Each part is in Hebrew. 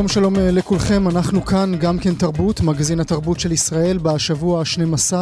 שלום שלום אה, לכולכם, אנחנו כאן גם כן תרבות, מגזין התרבות של ישראל בשבוע ה-12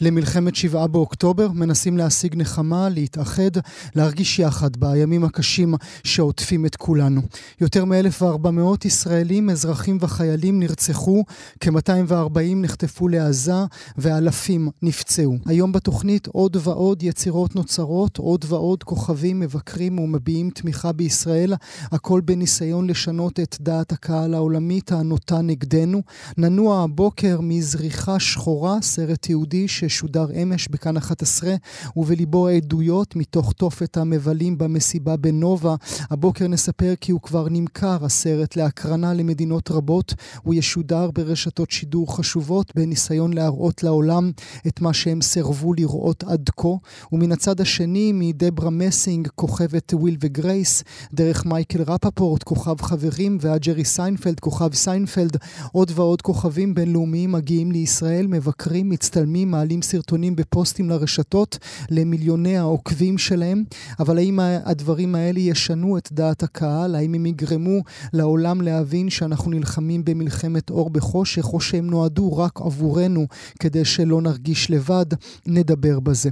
למלחמת שבעה באוקטובר, מנסים להשיג נחמה, להתאחד, להרגיש יחד בימים הקשים שעוטפים את כולנו. יותר מ-1400 ישראלים, אזרחים וחיילים נרצחו, כ-240 נחטפו לעזה ואלפים נפצעו. היום בתוכנית עוד ועוד יצירות נוצרות, עוד ועוד כוכבים מבקרים ומביעים תמיכה בישראל, הכל בניסיון לשנות את דעת הקהל העולמית הנוטה נגדנו. ננוע הבוקר מזריחה שחורה, סרט יהודי ששודר אמש בכאן 11, ובליבו העדויות מתוך תופת המבלים במסיבה בנובה. הבוקר נספר כי הוא כבר נמכר, הסרט, להקרנה למדינות רבות. הוא ישודר ברשתות שידור חשובות, בניסיון להראות לעולם את מה שהם סירבו לראות עד כה. ומן הצד השני, מדברה מסינג, כוכבת וויל וגרייס, דרך מייקל רפפורט, כוכב חברים, ועד ג'רי סיינפלד, כוכב סיינפלד, עוד ועוד כוכבים בינלאומיים מגיעים לישראל, מבקרים, מצטלמים, מעלים סרטונים בפוסטים לרשתות למיליוני העוקבים שלהם. אבל האם הדברים האלה ישנו את דעת הקהל? האם הם יגרמו לעולם להבין שאנחנו נלחמים במלחמת אור בחושך, או שהם נועדו רק עבורנו כדי שלא נרגיש לבד? נדבר בזה.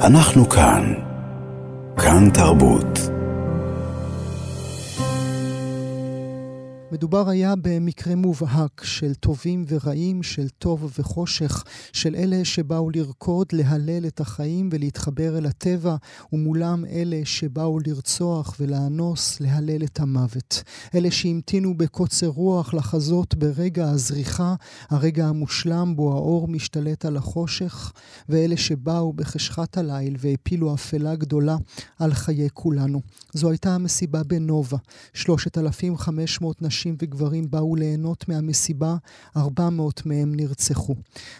אנחנו כאן. כאן תרבות. מדובר היה במקרה מובהק של טובים ורעים, של טוב וחושך, של אלה שבאו לרקוד, להלל את החיים ולהתחבר אל הטבע, ומולם אלה שבאו לרצוח ולאנוס, להלל את המוות. אלה שהמתינו בקוצר רוח לחזות ברגע הזריחה, הרגע המושלם בו האור משתלט על החושך, ואלה שבאו בחשכת הליל והפילו אפלה גדולה על חיי כולנו. זו הייתה המסיבה בנובה. 3,500 נשים נשים וגברים באו ליהנות מהמסיבה, 400 מהם נרצחו.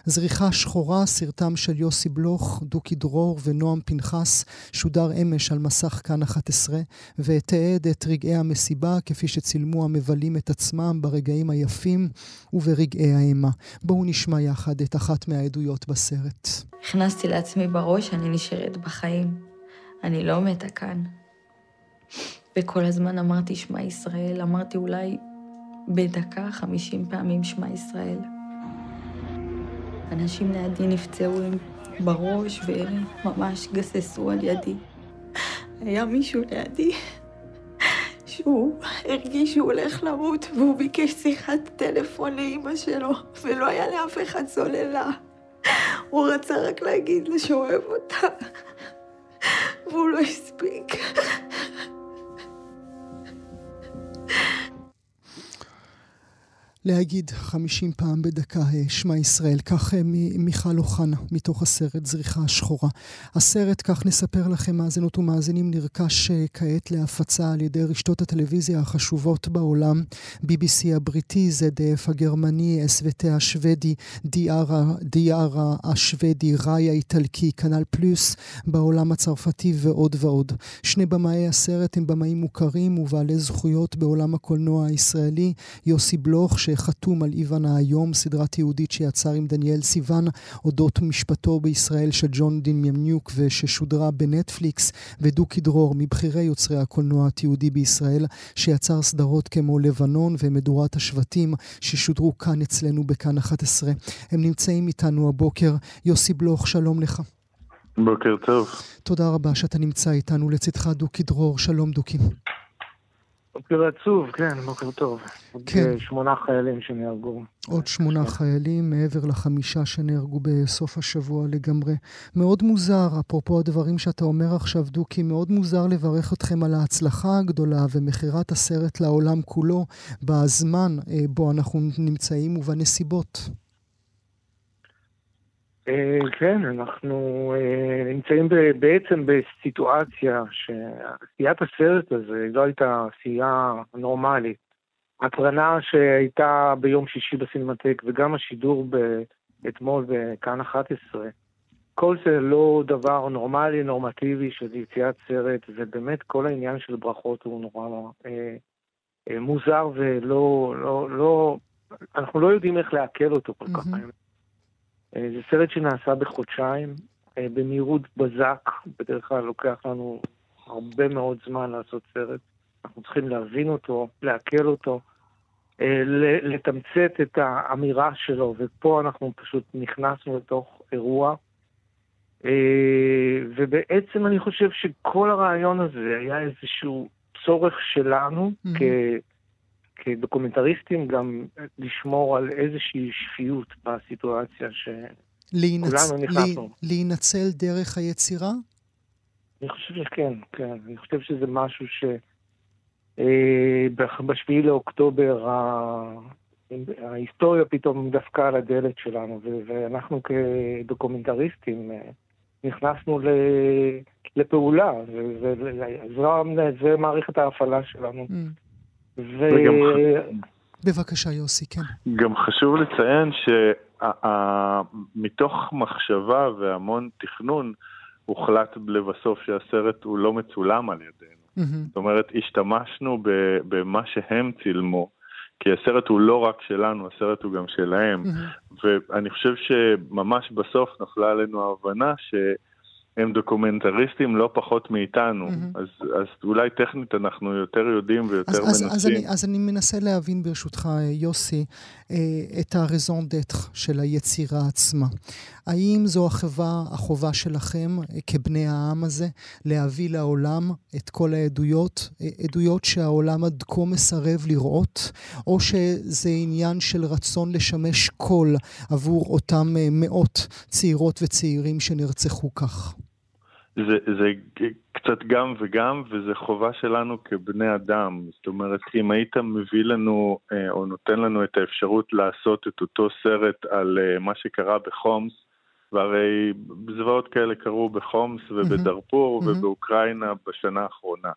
זריחה שחורה, סרטם של יוסי בלוך, דוקי דרור ונועם פנחס, שודר אמש על מסך כאן 11, ותיעד את רגעי המסיבה כפי שצילמו המבלים את עצמם ברגעים היפים וברגעי האימה. בואו נשמע יחד את אחת מהעדויות בסרט. הכנסתי לעצמי בראש שאני נשארת בחיים. אני לא מתה כאן. וכל הזמן אמרתי שמע ישראל, אמרתי אולי בדקה חמישים פעמים שמע ישראל. אנשים לידי נפצעו בראש וממש גססו על ידי. היה מישהו לידי שהוא הרגיש שהוא הולך למות והוא ביקש שיחת טלפון לאימא שלו ולא היה לאף אחד סוללה. הוא רצה רק להגיד לה שאוהב אותה והוא לא הספיק. להגיד חמישים פעם בדקה אה, שמע ישראל, כך אה, מיכל אוחנה מתוך הסרט זריחה השחורה. הסרט, כך נספר לכם מאזינות ומאזינים, נרכש אה, כעת להפצה על ידי רשתות הטלוויזיה החשובות בעולם, BBC הבריטי, ZDF הגרמני, SVT השוודי, דיארה השוודי, ראי האיטלקי, כנ"ל פלוס בעולם הצרפתי ועוד ועוד. שני במאי הסרט הם במאים מוכרים ובעלי זכויות בעולם הקולנוע הישראלי, יוסי בלוך, שחתום על איוון היום, סדרה תיעודית שיצר עם דניאל סיוון, אודות משפטו בישראל של ג'ון דין ימניוק וששודרה בנטפליקס, ודוקי דרור, מבכירי יוצרי הקולנוע התיעודי בישראל, שיצר סדרות כמו לבנון ומדורת השבטים, ששודרו כאן אצלנו בכאן 11. הם נמצאים איתנו הבוקר. יוסי בלוך, שלום לך. בוקר טוב. תודה רבה שאתה נמצא איתנו לצדך דוקי דרור. שלום דוקי. בוקר עצוב, כן, בוקר טוב. כן. עוד שמונה חיילים שנהרגו. עוד שמונה חיילים מעבר לחמישה שנהרגו בסוף השבוע לגמרי. מאוד מוזר, אפרופו הדברים שאתה אומר עכשיו, דוקי, מאוד מוזר לברך אתכם על ההצלחה הגדולה ומכירת הסרט לעולם כולו בזמן אה, בו אנחנו נמצאים ובנסיבות. אה, כן, אנחנו אה, נמצאים בעצם בסיטואציה שעשיית הסרט הזה לא הייתה עשייה נורמלית. הקרנה שהייתה ביום שישי בסינמטק וגם השידור אתמול בכאן 11, כל זה לא דבר נורמלי, נורמטיבי של יציאת סרט, ובאמת כל העניין של ברכות הוא נורא אה, אה, מוזר ולא, לא, לא, אנחנו לא יודעים איך לעכל אותו כל כך. Mm-hmm. אה, זה סרט שנעשה בחודשיים, אה, במהירות בזק, בדרך כלל לוקח לנו הרבה מאוד זמן לעשות סרט. אנחנו צריכים להבין אותו, לעכל אותו, אה, לתמצת את האמירה שלו, ופה אנחנו פשוט נכנסנו לתוך אירוע. אה, ובעצם אני חושב שכל הרעיון הזה היה איזשהו צורך שלנו mm-hmm. כדוקומנטריסטים גם לשמור על איזושהי שפיות בסיטואציה שכולנו נכנסנו. להינצל דרך היצירה? אני חושב שכן, כן. אני חושב שזה משהו ש... אה, בשביעי לאוקטובר ההיסטוריה פתאום דפקה על הדלת שלנו, ואנחנו כדוקומנטריסטים אה, נכנסנו לפעולה, וזה מערכת ההפעלה שלנו. Mm. ו... בבקשה, יוסי, כן. גם חשוב לציין שמתוך מחשבה והמון תכנון, הוחלט לבסוף שהסרט הוא לא מצולם על ידינו. Mm-hmm. זאת אומרת, השתמשנו במה שהם צילמו, כי הסרט הוא לא רק שלנו, הסרט הוא גם שלהם. Mm-hmm. ואני חושב שממש בסוף נפלה עלינו ההבנה ש... הם דוקומנטריסטים לא פחות מאיתנו, mm-hmm. אז, אז אולי טכנית אנחנו יותר יודעים ויותר אז, מנסים. אז, אז, אני, אז אני מנסה להבין ברשותך, יוסי, אה, את הרזון דטח של היצירה עצמה. האם זו החובה, החובה שלכם אה, כבני העם הזה להביא לעולם את כל העדויות, אה, עדויות שהעולם עד כה מסרב לראות, או שזה עניין של רצון לשמש קול עבור אותם מאות צעירות וצעירים שנרצחו כך? זה, זה קצת גם וגם, וזה חובה שלנו כבני אדם. זאת אומרת, אם היית מביא לנו, אה, או נותן לנו את האפשרות לעשות את אותו סרט על אה, מה שקרה בחומס, והרי זוועות כאלה קרו בחומס ובדארפור mm-hmm. ובאוקראינה בשנה האחרונה.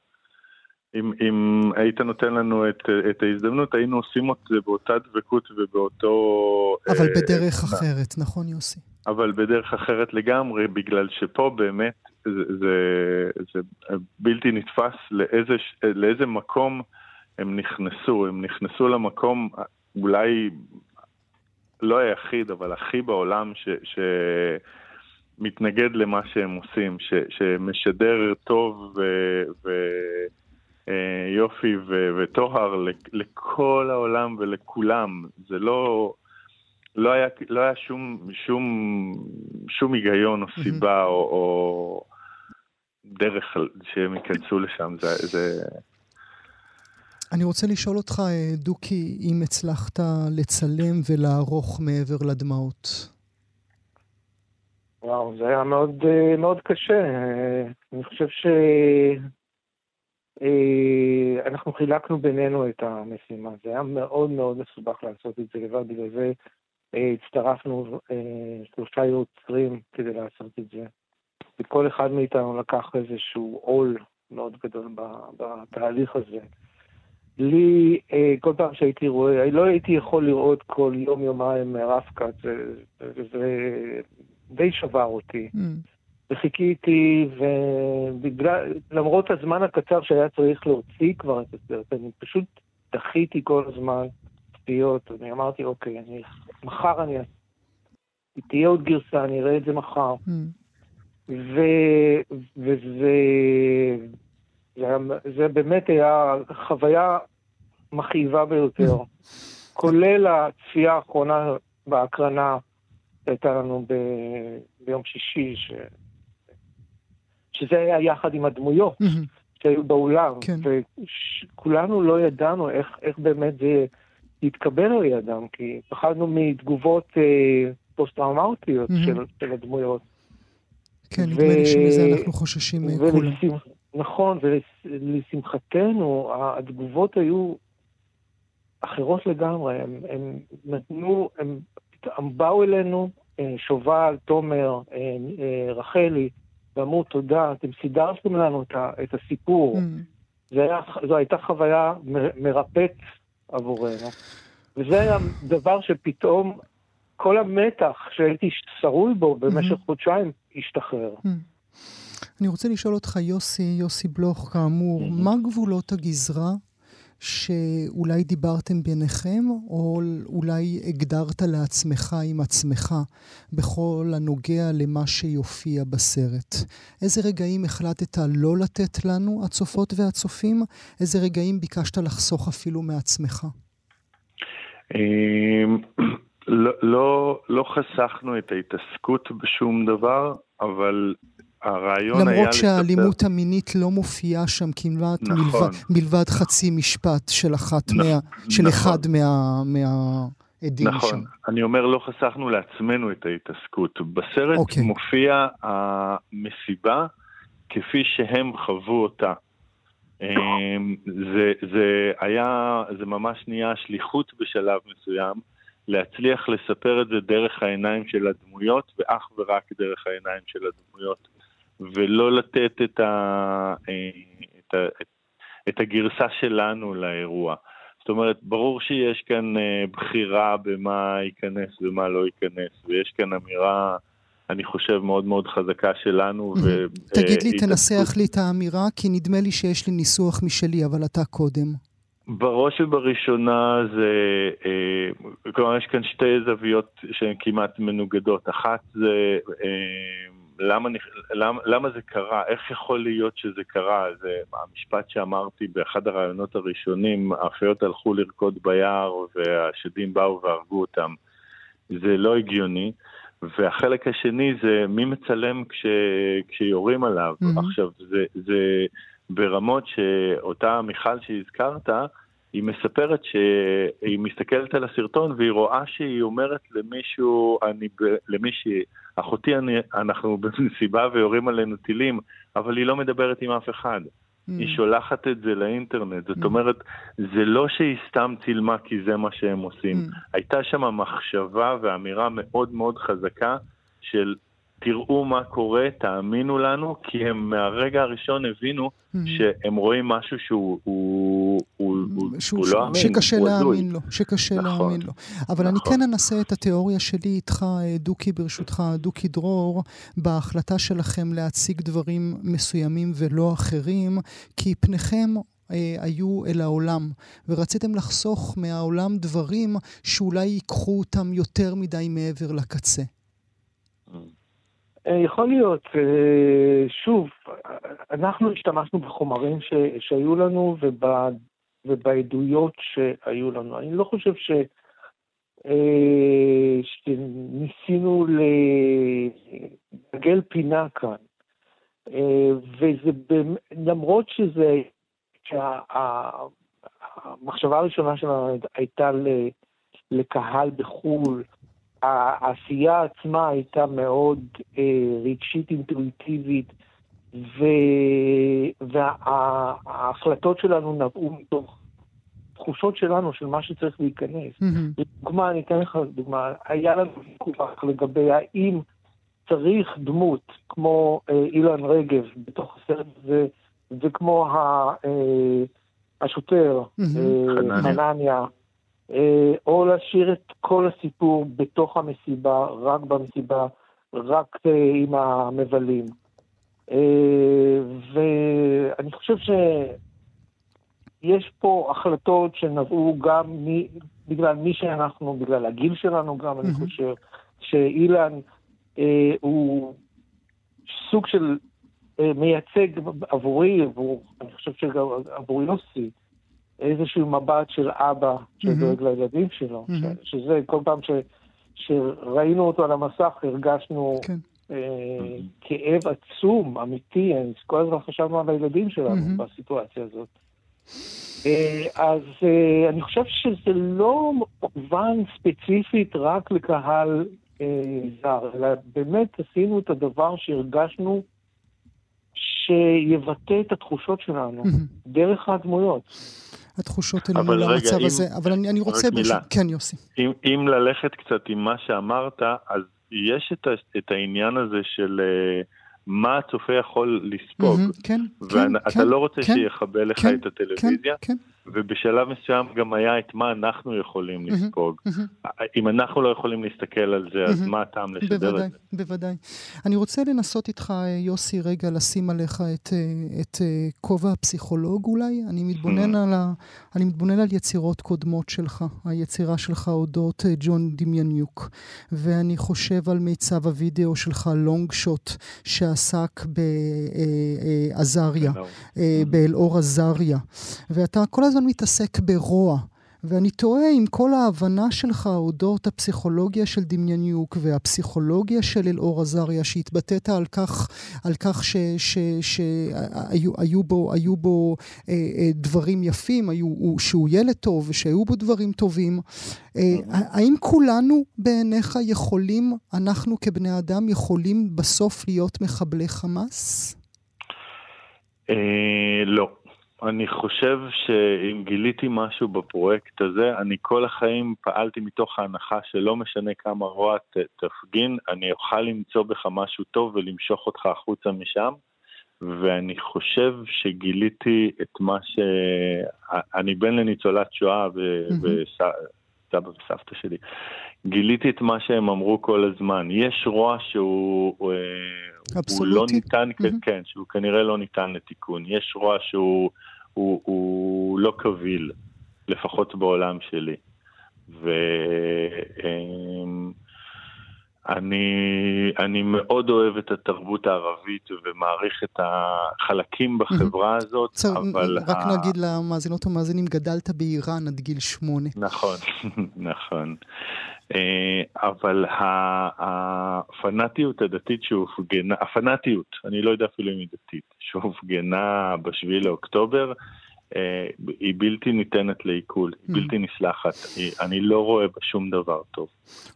אם, אם היית נותן לנו את, את ההזדמנות, היינו עושים את זה באותה דבקות ובאותו... אבל אה, בדרך אה, אחרת, נכון יוסי? אבל בדרך אחרת לגמרי, בגלל שפה באמת זה, זה, זה בלתי נתפס לאיזה, לאיזה מקום הם נכנסו. הם נכנסו למקום אולי לא היחיד, אבל הכי בעולם ש... ש מתנגד למה שהם עושים, ש, שמשדר טוב ו, ו, יופי ו, וטוהר לכל העולם ולכולם. זה לא, לא היה, לא היה שום, שום, שום היגיון או סיבה או, או דרך שהם ייכנסו לשם. זה, זה... אני רוצה לשאול אותך, אה, דוקי, אם הצלחת לצלם ולערוך מעבר לדמעות. וואו, זה היה מאוד, אה, מאוד קשה. אני חושב ש... אנחנו חילקנו בינינו את המשימה. זה היה מאוד מאוד מסובך לעשות את זה לבד, בגלל זה הצטרפנו שלושה יוצרים כדי לעשות את זה. וכל אחד מאיתנו לקח איזשהו עול מאוד גדול בתהליך הזה. לי, כל פעם שהייתי רואה, לא הייתי יכול לראות כל יום-יומיים רפקת, וזה די שבר אותי. Mm. וחיכיתי, ובגלל, למרות הזמן הקצר שהיה צריך להוציא כבר את הסרט, אני פשוט דחיתי כל הזמן צפיות, אני אמרתי, אוקיי, אני, מחר אני... תהיה עוד גרסה, אני אראה את זה מחר. Mm. ו... וזה... זה, זה באמת היה חוויה מכאיבה ביותר. כולל הצפייה האחרונה בהקרנה שהייתה לנו ב... ביום שישי, ש... שזה היה יחד עם הדמויות. שהיו באולם, כן. וכולנו לא ידענו איך, איך באמת זה יתקבל על ידם, כי פחדנו מתגובות אה, פוסט-טראומטיות. של, של הדמויות. כן, נדמה. לי שמזה אנחנו חוששים אה, כולם. נכון, ולשמחתנו, התגובות היו אחרות לגמרי. הם, הם נתנו, הם, הם באו אלינו, אה, שובל, תומר, אה, רחלי, ואמרו תודה, אתם סידרתם לנו את, את הסיפור. Mm. היה, זו הייתה חוויה מ, מרפאת עבורנו. וזה היה דבר שפתאום כל המתח שהייתי שרוי בו במשך חודשיים השתחרר. אני רוצה לשאול אותך, יוסי, יוסי בלוך, כאמור, מה גבולות הגזרה שאולי דיברתם ביניכם, או אולי הגדרת לעצמך עם עצמך בכל הנוגע למה שיופיע בסרט? איזה רגעים החלטת לא לתת לנו, הצופות והצופים? איזה רגעים ביקשת לחסוך אפילו מעצמך? אמ, לא, לא, לא חסכנו את ההתעסקות בשום דבר, אבל הרעיון היה... למרות שהאלימות לספר... המינית לא מופיעה שם כמעט נכון. מלבד, מלבד חצי משפט של אחת נכ... מה... של נכון. אחד מה... מהעדים נכון. שם. נכון, אני אומר לא חסכנו לעצמנו את ההתעסקות. בסרט אוקיי. מופיע המסיבה כפי שהם חוו אותה. אמ, זה, זה היה, זה ממש נהיה שליחות בשלב מסוים, להצליח לספר את זה דרך העיניים של הדמויות, ואך ורק דרך העיניים של הדמויות. ולא לתת את, ה, אה, את, ה, את, הגרסה שלנו לאירוע. זאת אומרת, ברור שיש כאן אה, בחירה במה ייכנס ומה לא ייכנס, ויש כאן אמירה, אני חושב, מאוד מאוד חזקה שלנו. ו, תגיד לי, אה, תנסח לי את האמירה, כי נדמה לי שיש לי ניסוח משלי, אבל אתה קודם. בראש ובראשונה זה, כלומר יש כאן שתי זוויות שהן כמעט מנוגדות. אחת זה למה, למה, למה זה קרה, איך יכול להיות שזה קרה, זה המשפט שאמרתי באחד הראיונות הראשונים, האפיות הלכו לרקוד ביער והשדים באו והרגו אותם. זה לא הגיוני. והחלק השני זה מי מצלם כש, כשיורים עליו. Mm-hmm. עכשיו, זה, זה ברמות שאותה מיכל שהזכרת, היא מספרת שהיא מסתכלת על הסרטון והיא רואה שהיא אומרת למישהו, אני, למישהי, אחותי, אני, אנחנו במסיבה ויורים עלינו טילים, אבל היא לא מדברת עם אף אחד. Mm. היא שולחת את זה לאינטרנט. זאת mm. אומרת, זה לא שהיא סתם צילמה כי זה מה שהם עושים. Mm. הייתה שם מחשבה ואמירה מאוד מאוד חזקה של תראו מה קורה, תאמינו לנו, כי הם מהרגע הראשון הבינו mm-hmm. שהם רואים משהו שהוא הוא, הוא, הוא, שהוא, הוא לא אמין, שקשה להאמין לו, שקשה נכון, להאמין לו. אבל נכון. אני כן אנסה את התיאוריה שלי איתך, דוקי ברשותך, דוקי דרור, בהחלטה שלכם להציג דברים מסוימים ולא אחרים, כי פניכם אה, היו אל העולם, ורציתם לחסוך מהעולם דברים שאולי ייקחו אותם יותר מדי מעבר לקצה. אה, יכול להיות. אה, שוב, אנחנו השתמשנו בחומרים ש, שהיו לנו ובע, ובעדויות שהיו לנו. אני לא חושב ש, אה, שניסינו לגל פינה כאן. וזה, למרות שזה, שהמחשבה הראשונה שלנו הייתה לקהל בחו"ל, העשייה עצמה הייתה מאוד אה, רגשית אינטואיטיבית, ו... וההחלטות שלנו נבעו מתוך תחושות שלנו של מה שצריך להיכנס. Mm-hmm. לדוגמה, אני אתן לך דוגמה, היה לנו ויכוח לגבי האם צריך דמות כמו אה, אילן רגב בתוך הסרט הזה, וכמו ה, אה, השוטר, mm-hmm. אה, חנניה. אה, או להשאיר את כל הסיפור בתוך המסיבה, רק במסיבה, רק אה, עם המבלים. אה, ואני חושב שיש פה החלטות שנבעו גם מ... בגלל מי שאנחנו, בגלל הגיל שלנו גם, אני חושב שאילן אה, הוא סוג של אה, מייצג עבורי, עבור, אני חושב שגם עבור יוסי, איזשהו מבט של אבא שדואג mm-hmm. לילדים שלו, mm-hmm. ש, שזה כל פעם ש, שראינו אותו על המסך הרגשנו כן. אה, כאב עצום, אמיתי, כל הזמן חשבנו על הילדים שלנו mm-hmm. בסיטואציה הזאת. אה, אז אה, אני חושב שזה לא מובן ספציפית רק לקהל אה, זר, אלא באמת עשינו את הדבר שהרגשנו שיבטא את התחושות שלנו mm-hmm. דרך הדמויות. התחושות האלה מול המצב אם, הזה. אבל אני, אני רוצה... מילה. כן, יוסי. אם, אם ללכת קצת עם מה שאמרת, אז יש את, ה, את העניין הזה של uh, מה הצופה יכול לספוג. Mm-hmm, כן, כן, כן. ואתה כן, לא רוצה כן, שיכבה לך כן, את הטלוויזיה. כן, כן. ובשלב מסוים גם היה את מה אנחנו יכולים לספוג. אם אנחנו לא יכולים להסתכל על זה, אז מה הטעם לשדר בוודאי, את זה? בוודאי. אני רוצה לנסות איתך, יוסי, רגע לשים עליך את, אה, את אה, כובע הפסיכולוג אולי. אני מתבונן, על ה, אני מתבונן על יצירות קודמות שלך, היצירה שלך אודות אה, ג'ון דמיאניוק, ואני חושב על מיצב הוידאו שלך, לונג שוט, שעסק בעזריה, באלאור עזריה, ואתה כל הזמן מתעסק ברוע. ואני תוהה אם כל ההבנה שלך אודות הפסיכולוגיה של דמיאניוק והפסיכולוגיה של אלאור עזריה, שהתבטאת על כך, על כך שהיו בו, היו בו אה, אה, דברים יפים, היו, שהוא ילד טוב ושהיו בו דברים טובים, אה, האם כולנו בעיניך יכולים, אנחנו כבני אדם, יכולים בסוף להיות מחבלי חמאס? אה, לא. אני חושב שאם גיליתי משהו בפרויקט הזה, אני כל החיים פעלתי מתוך ההנחה שלא משנה כמה רוע ת, תפגין, אני אוכל למצוא בך משהו טוב ולמשוך אותך החוצה משם. ואני חושב שגיליתי את מה ש... אני בן לניצולת שואה וסבא וסבתא שלי. גיליתי את מה שהם אמרו כל הזמן. יש רוע שהוא... אבסולוטי? הוא לא ניתן, mm-hmm. כן, שהוא כנראה לא ניתן לתיקון. יש רוע שהוא הוא, הוא לא קביל, לפחות בעולם שלי. ואני מאוד אוהב את התרבות הערבית ומעריך את החלקים בחברה הזאת, אבל... רק ה... נגיד למאזינות ומאזינים, גדלת באיראן עד גיל שמונה. נכון, נכון. אה, אבל הפנאטיות הדתית שהופגנה, הפנאטיות, אני לא יודע אפילו אם היא דתית, שהופגנה בשביעי לאוקטובר, היא בלתי ניתנת לעיכול, היא mm. בלתי נסלחת. אני לא רואה בה שום דבר טוב.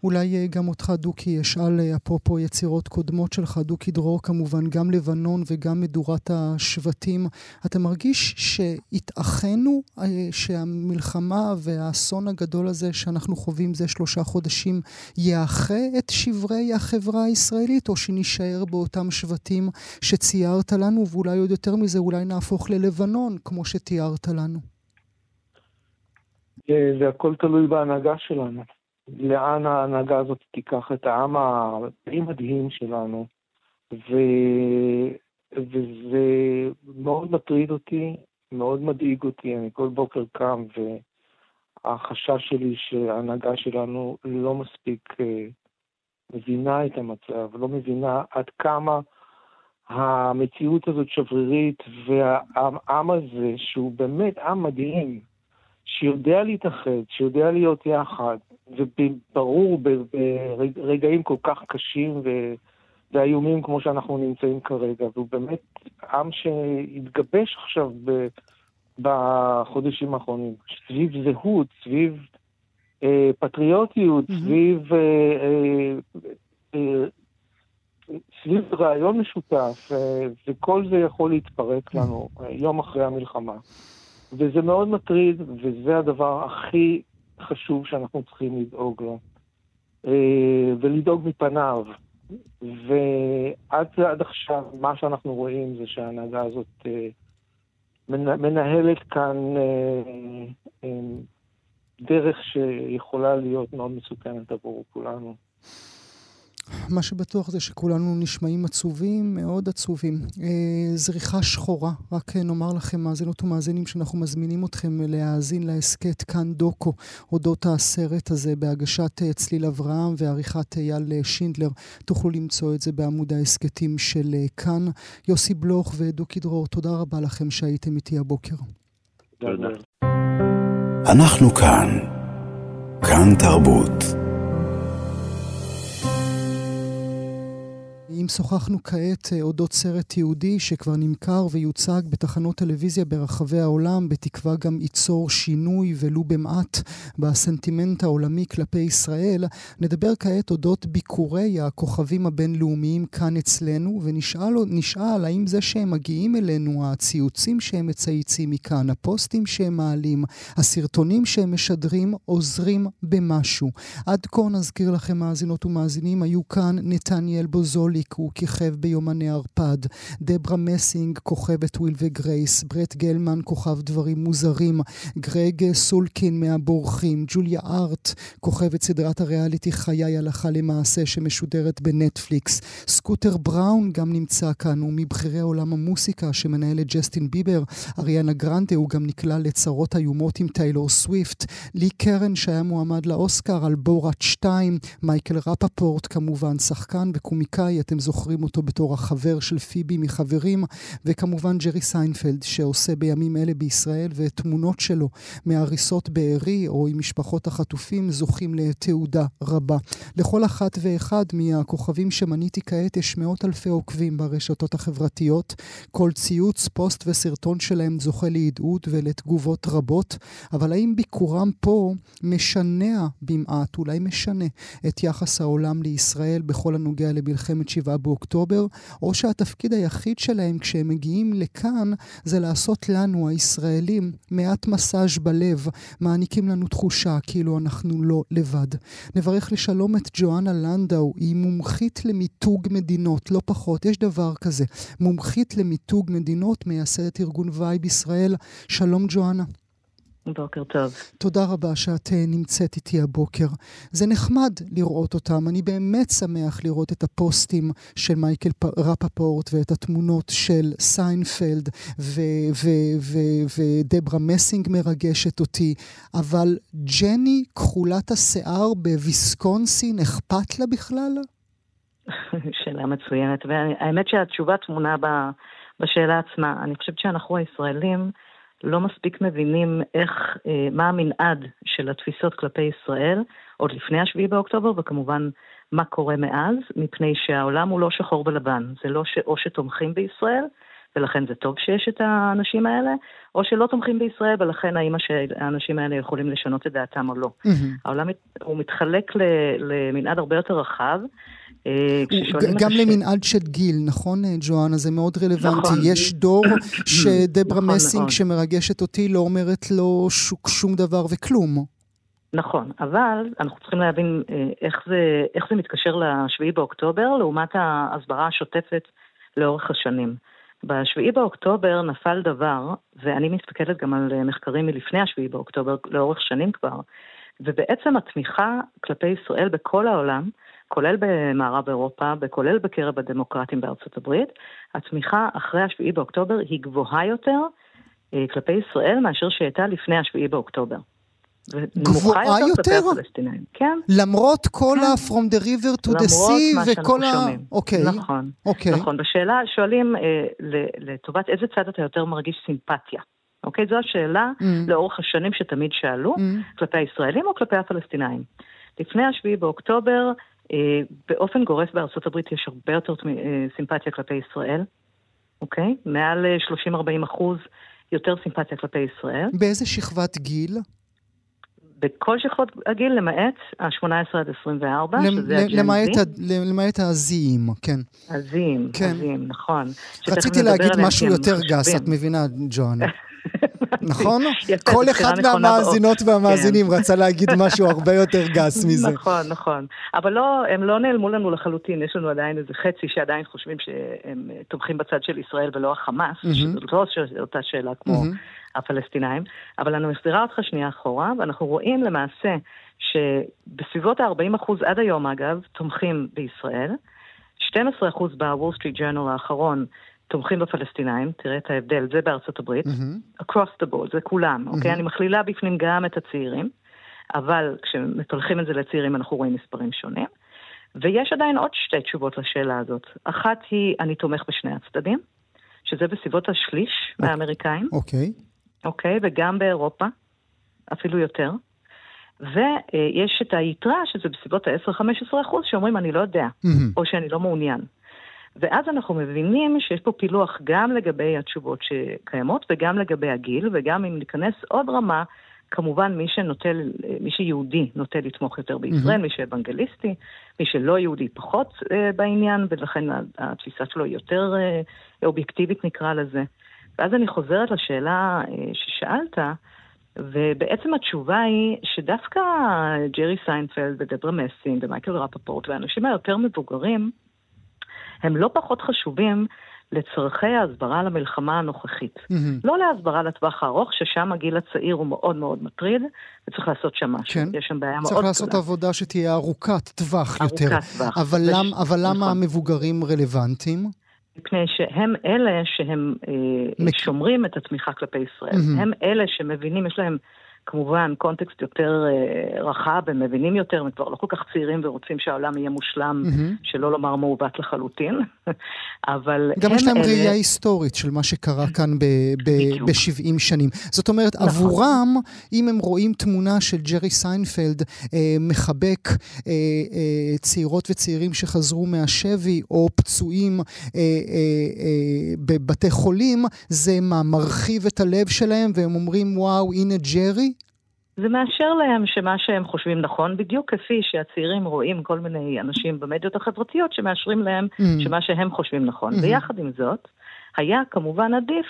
אולי אה, גם אותך, דוקי, אשאל אה, אפרופו יצירות קודמות שלך, דוקי דרור כמובן, גם לבנון וגם מדורת השבטים. אתה מרגיש שהתאחנו, שהמלחמה והאסון הגדול הזה שאנחנו חווים זה שלושה חודשים, יאחה את שברי החברה הישראלית, או שנישאר באותם שבטים שציירת לנו, ואולי עוד יותר מזה, אולי נהפוך ללבנון, כמו שתיארת? תיארת לנו? זה הכל תלוי בהנהגה שלנו. לאן ההנהגה הזאת תיקח את העם הדי מדהים שלנו. ו... וזה מאוד מטריד אותי, מאוד מדאיג אותי. אני כל בוקר קם והחשש שלי שההנהגה שלנו לא מספיק אה, מבינה את המצב, לא מבינה עד כמה המציאות הזאת שברירית, והעם הזה, שהוא באמת עם מדהים, שיודע להתאחד, שיודע להיות יחד, וברור ברגעים כל כך קשים ו... ואיומים כמו שאנחנו נמצאים כרגע, והוא באמת עם שהתגבש עכשיו ב... בחודשים האחרונים, סביב זהות, סביב אה, פטריוטיות, mm-hmm. סביב אה, אה, אה, סביב רעיון משותף, אה, וכל זה יכול להתפרק לנו אה, יום אחרי המלחמה. וזה מאוד מטריד, וזה הדבר הכי חשוב שאנחנו צריכים לדאוג לו. אה, ולדאוג מפניו. ועד עכשיו, מה שאנחנו רואים זה שההנהגה הזאת מנהלת כאן דרך שיכולה להיות מאוד מסוכנת עבור כולנו. מה שבטוח זה שכולנו נשמעים עצובים, מאוד עצובים. אה, זריחה שחורה, רק נאמר לכם, מאזינות ומאזינים, שאנחנו מזמינים אתכם להאזין להסכת כאן דוקו, אודות הסרט הזה בהגשת אה, צליל אברהם ועריכת אייל שינדלר. תוכלו למצוא את זה בעמוד ההסכתים של אה, כאן. יוסי בלוך ודוקי דרור, תודה רבה לכם שהייתם איתי הבוקר. תודה. אנחנו כאן. כאן תרבות. אם שוחחנו כעת אה, אודות סרט תיעודי שכבר נמכר ויוצג בתחנות טלוויזיה ברחבי העולם, בתקווה גם ייצור שינוי ולו במעט בסנטימנט העולמי כלפי ישראל, נדבר כעת אודות ביקורי הכוכבים הבינלאומיים כאן אצלנו, ונשאל האם זה שהם מגיעים אלינו, הציוצים שהם מצייצים מכאן, הפוסטים שהם מעלים, הסרטונים שהם משדרים, עוזרים במשהו. עד כה נזכיר לכם מאזינות ומאזינים, היו כאן נתניאל בוזוליץ', הוא כיכב ביומני ערפד. דברה מסינג, כוכבת וויל וגרייס. ברט גלמן, כוכב דברים מוזרים. גרג סולקין מהרנאווייז. ג'וליה הארט, כוכבת סדרת הריאליטי חיי הלכה למעשה שמשודרת בנטפליקס. סקוטר בראון גם נמצא כאן, הוא מבכירי עולם המוסיקה שמנהל את ג'סטין ביבר. אריאנה גרנדה, הוא גם נקלע לצרות איומות עם טיילור סוויפט. לי קרן שהיה מועמד לאוסקר על בורת 2. מייקל רפפורט כמובן, שחקן וקומיקאי, אתם זוכרים אותו בתור החבר של פיבי מחברים. וכמובן ג'רי סיינפלד שעושה בימים אלה בישראל ותמונות שלו מהריסות בארי או עם משפחות החטופים זוכים לתהודה רבה. לכל אחת ואחד מהכוכבים שמניתי כעת יש מאות אלפי עוקבים ברשתות החברתיות. כל ציוץ, פוסט וסרטון שלהם זוכה להדהוד ולתגובות רבות, אבל האם ביקורם פה משנה במעט, אולי משנה, את יחס העולם לישראל בכל הנוגע למלחמת שבעה באוקטובר, או שהתפקיד היחיד שלהם כשהם מגיעים לכאן זה לעשות לנו, הישראלים, מעט מסאז' בלב, מעניקים לנו תחושה כאילו אנחנו לא לבד. נברך לשלום את ג'ואנה לנדאו, היא מומחית למיתוג מדינות, לא פחות, יש דבר כזה. מומחית למיתוג מדינות, מייסדת ארגון וייב ישראל. שלום ג'ואנה. בוקר טוב. תודה רבה שאת אה, נמצאת איתי הבוקר. זה נחמד לראות אותם. אני באמת שמח לראות את הפוסטים של מייקל רפפורט ואת התמונות של סיינפלד ודברה מסינג מרגשת אותי. אבל ג'ני כחולת השיער בוויסקונסין, אכפת לה בכלל? שאלה מצוינת, והאמת שהתשובה טמונה בשאלה עצמה. אני חושבת שאנחנו הישראלים לא מספיק מבינים איך, אה, מה המנעד של התפיסות כלפי ישראל, עוד לפני השביעי באוקטובר, וכמובן מה קורה מאז, מפני שהעולם הוא לא שחור ולבן. זה לא שאו שתומכים בישראל, ולכן זה טוב שיש את האנשים האלה, או שלא תומכים בישראל, ולכן האם האנשים האלה יכולים לשנות את דעתם או לא. Mm-hmm. העולם הוא מתחלק למנעד הרבה יותר רחב. אה, גם למנעד של גיל, נכון, אה, ג'ואנה? זה מאוד רלוונטי. נכון. יש דור שדברה נכון, מסינג, נכון. שמרגשת אותי, לא אומרת לו שום דבר וכלום. נכון, אבל אנחנו צריכים להבין אה, איך זה, איך זה מתקשר לשביעי באוקטובר לעומת ההסברה השוטפת לאורך השנים. בשביעי באוקטובר נפל דבר, ואני מסתכלת גם על מחקרים מלפני השביעי באוקטובר, לאורך שנים כבר, ובעצם התמיכה כלפי ישראל בכל העולם, כולל במערב אירופה, וכולל בקרב הדמוקרטים בארצות הברית, התמיכה אחרי השביעי באוקטובר היא גבוהה יותר אה, כלפי ישראל מאשר שהייתה לפני השביעי באוקטובר. גבוהה יותר? כן. למרות כל כן. ה- From the river to the sea וכל ה... שומעים. אוקיי. נכון. אוקיי. נכון. בשאלה שואלים אה, לטובת איזה צד אתה יותר מרגיש סימפתיה. אוקיי? זו השאלה mm. לאורך השנים שתמיד שאלו, mm. כלפי הישראלים או כלפי הפלסטינאים. לפני השביעי באוקטובר, באופן גורף בארצות הברית יש הרבה יותר אה, סימפתיה כלפי ישראל, אוקיי? מעל 30-40 אה, אחוז יותר סימפתיה כלפי ישראל. באיזה שכבת גיל? בכל שכבות הגיל, למעט ה-18 עד 24, שזה הג'ן-זי. למעט הזיים, כן. הזיים, כן. הזיים, נכון. רציתי להגיד משהו יותר גס, את מבינה, ג'ואנה. נכון? כל אחד מהמאזינות והמאזינים כן. רצה להגיד משהו הרבה יותר גס מזה. נכון, נכון. אבל לא, הם לא נעלמו לנו לחלוטין, יש לנו עדיין איזה חצי שעדיין חושבים שהם תומכים בצד של ישראל ולא החמאס, שזאת לא אותה שאלה כמו הפלסטינאים, אבל אני מחזירה אותך שנייה אחורה, ואנחנו רואים למעשה שבסביבות ה-40% עד היום אגב, תומכים בישראל. 12% בוול סטריט ג'ורנל האחרון תומכים בפלסטינאים, תראה את ההבדל, זה בארצות הברית, mm-hmm. across the board, זה כולם, mm-hmm. אוקיי? אני מכלילה בפנים גם את הצעירים, אבל כשמפלחים את זה לצעירים אנחנו רואים מספרים שונים. ויש עדיין עוד שתי תשובות לשאלה הזאת. אחת היא, אני תומך בשני הצדדים, שזה בסביבות השליש okay. מהאמריקאים. אוקיי. Okay. אוקיי, וגם באירופה, אפילו יותר. ויש את היתרה, שזה בסביבות ה-10-15 אחוז, שאומרים, אני לא יודע, mm-hmm. או שאני לא מעוניין. ואז אנחנו מבינים שיש פה פילוח גם לגבי התשובות שקיימות וגם לגבי הגיל, וגם אם ניכנס עוד רמה, כמובן מי שנוטה, מי שיהודי נוטה לתמוך יותר בישראל, mm-hmm. מי שאבנגליסטי, מי שלא יהודי פחות אה, בעניין, ולכן התפיסה שלו היא יותר אה, אובייקטיבית נקרא לזה. ואז אני חוזרת לשאלה אה, ששאלת, ובעצם התשובה היא שדווקא ג'רי סיינפלד ודברה מסינג ומייקל רפפורט והאנשים היותר מבוגרים, הם לא פחות חשובים לצורכי ההסברה למלחמה הנוכחית. Mm-hmm. לא להסברה לטווח הארוך, ששם הגיל הצעיר הוא מאוד מאוד מטריד, וצריך לעשות שם משהו. כן. יש שם בעיה מאוד גדולה. צריך לעשות עבודה שתהיה ארוכת טווח ארוכת יותר. ארוכת טווח. אבל, וש... למ, אבל למה נכון. המבוגרים רלוונטיים? מפני שהם אלה שהם אה, מק... שומרים את התמיכה כלפי ישראל. Mm-hmm. הם אלה שמבינים, יש להם כמובן קונטקסט יותר אה, רחב, הם מבינים יותר, הם כבר לא כל כך צעירים ורוצים שהעולם יהיה מושלם, mm-hmm. שלא לומר מעוות לחלוטין, אבל גם יש להם אלה... ראייה היסטורית של מה שקרה כאן ב-70 שנים. זאת אומרת, נכון. עבורם, אם הם רואים תמונה של ג'רי סיינפלד אה, מחבק אה, אה, צעירות וצעירים שחזרו מהשבי, או פצועים אה, אה, אה, בבתי חולים, זה מה, מרחיב את הלב שלהם, והם אומרים, וואו, הנה ג'רי? זה מאשר להם שמה שהם חושבים נכון, בדיוק כפי שהצעירים רואים כל מיני אנשים במדיות החברתיות שמאשרים להם mm. שמה שהם חושבים נכון. Mm-hmm. ויחד עם זאת, היה כמובן עדיף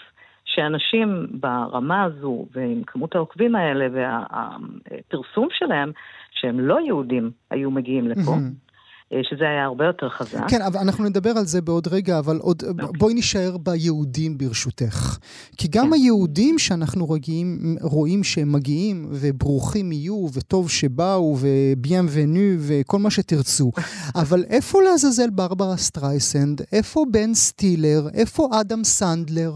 שאנשים ברמה הזו ועם כמות העוקבים האלה והפרסום שלהם, שהם לא יהודים, היו מגיעים לפה. Mm-hmm. אה, שזה היה הרבה יותר חזק. כן, אבל אנחנו נדבר על זה בעוד רגע, אבל עוד, okay. אוקיי. בואי נישאר ביהודים ברשותך. כי גם כן. היהודים שאנחנו רואים, רואים שהם מגיעים, וברוכים יהיו, וטוב שבאו, והביאנו, וכל מה שתרצו. אבל איפה לעזאזל ברברה סטרייסנד? איפה בן סטילר? איפה אדם סנדלר?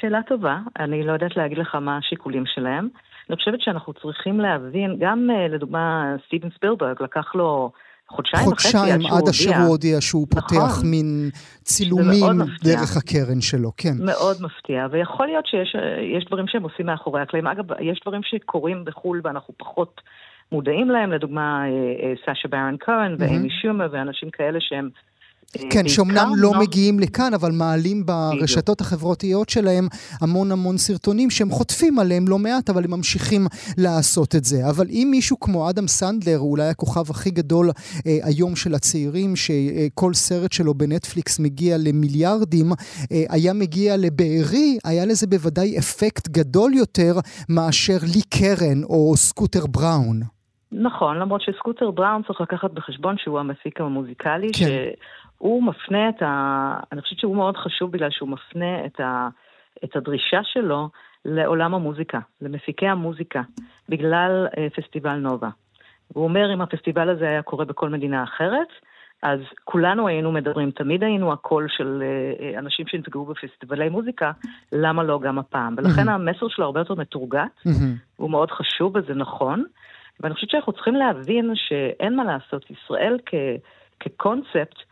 שאלה טובה, אני לא יודעת להגיד לך מה השיקולים שלהם. אני חושבת שאנחנו צריכים להבין, גם אה, לדוגמה סטיבן ספילברג, לקח לו... חודשיים, חודשיים וחצי עד אשר הוא הודיע שהוא נכון. פותח מין צילומים דרך הקרן שלו, כן. מאוד מפתיע, ויכול להיות שיש דברים שהם עושים מאחורי הקלעים. אגב, יש דברים שקורים בחו"ל ואנחנו פחות מודעים להם, לדוגמה אה, אה, סאשה ברן קורן ואימי שומר ואנשים כאלה שהם כן, שאומנם לא. מגיעים לכאן, אבל מעלים ברשתות החברתיות שלהם המון המון סרטונים שהם חוטפים עליהם לא מעט, אבל הם ממשיכים לעשות את זה. אבל אם מישהו כמו אדם סנדלר, הוא אולי הכוכב הכי גדול אה, היום של הצעירים, שכל סרט שלו בנטפליקס מגיע למיליארדים, אה, היה מגיע לבארי, היה לזה בוודאי אפקט גדול יותר מאשר לי קרן או סקוטר בראון. נכון, למרות שסקוטר בראון צריך לקחת בחשבון שהוא המפיק המוזיקלי, כן. הוא מפנה את ה... אני חושבת שהוא מאוד חשוב בגלל שהוא מפנה את, ה... את הדרישה שלו לעולם המוזיקה, למפיקי המוזיקה, בגלל uh, פסטיבל נובה. הוא אומר, אם הפסטיבל הזה היה קורה בכל מדינה אחרת, אז כולנו היינו מדברים, תמיד היינו הקול של uh, אנשים שנפגעו בפסטיבלי מוזיקה, למה לא גם הפעם? ולכן mm-hmm. המסר שלו הרבה יותר מתורגת, mm-hmm. הוא מאוד חשוב וזה נכון, ואני חושבת שאנחנו צריכים להבין שאין מה לעשות, ישראל כ, כקונספט אה, אה,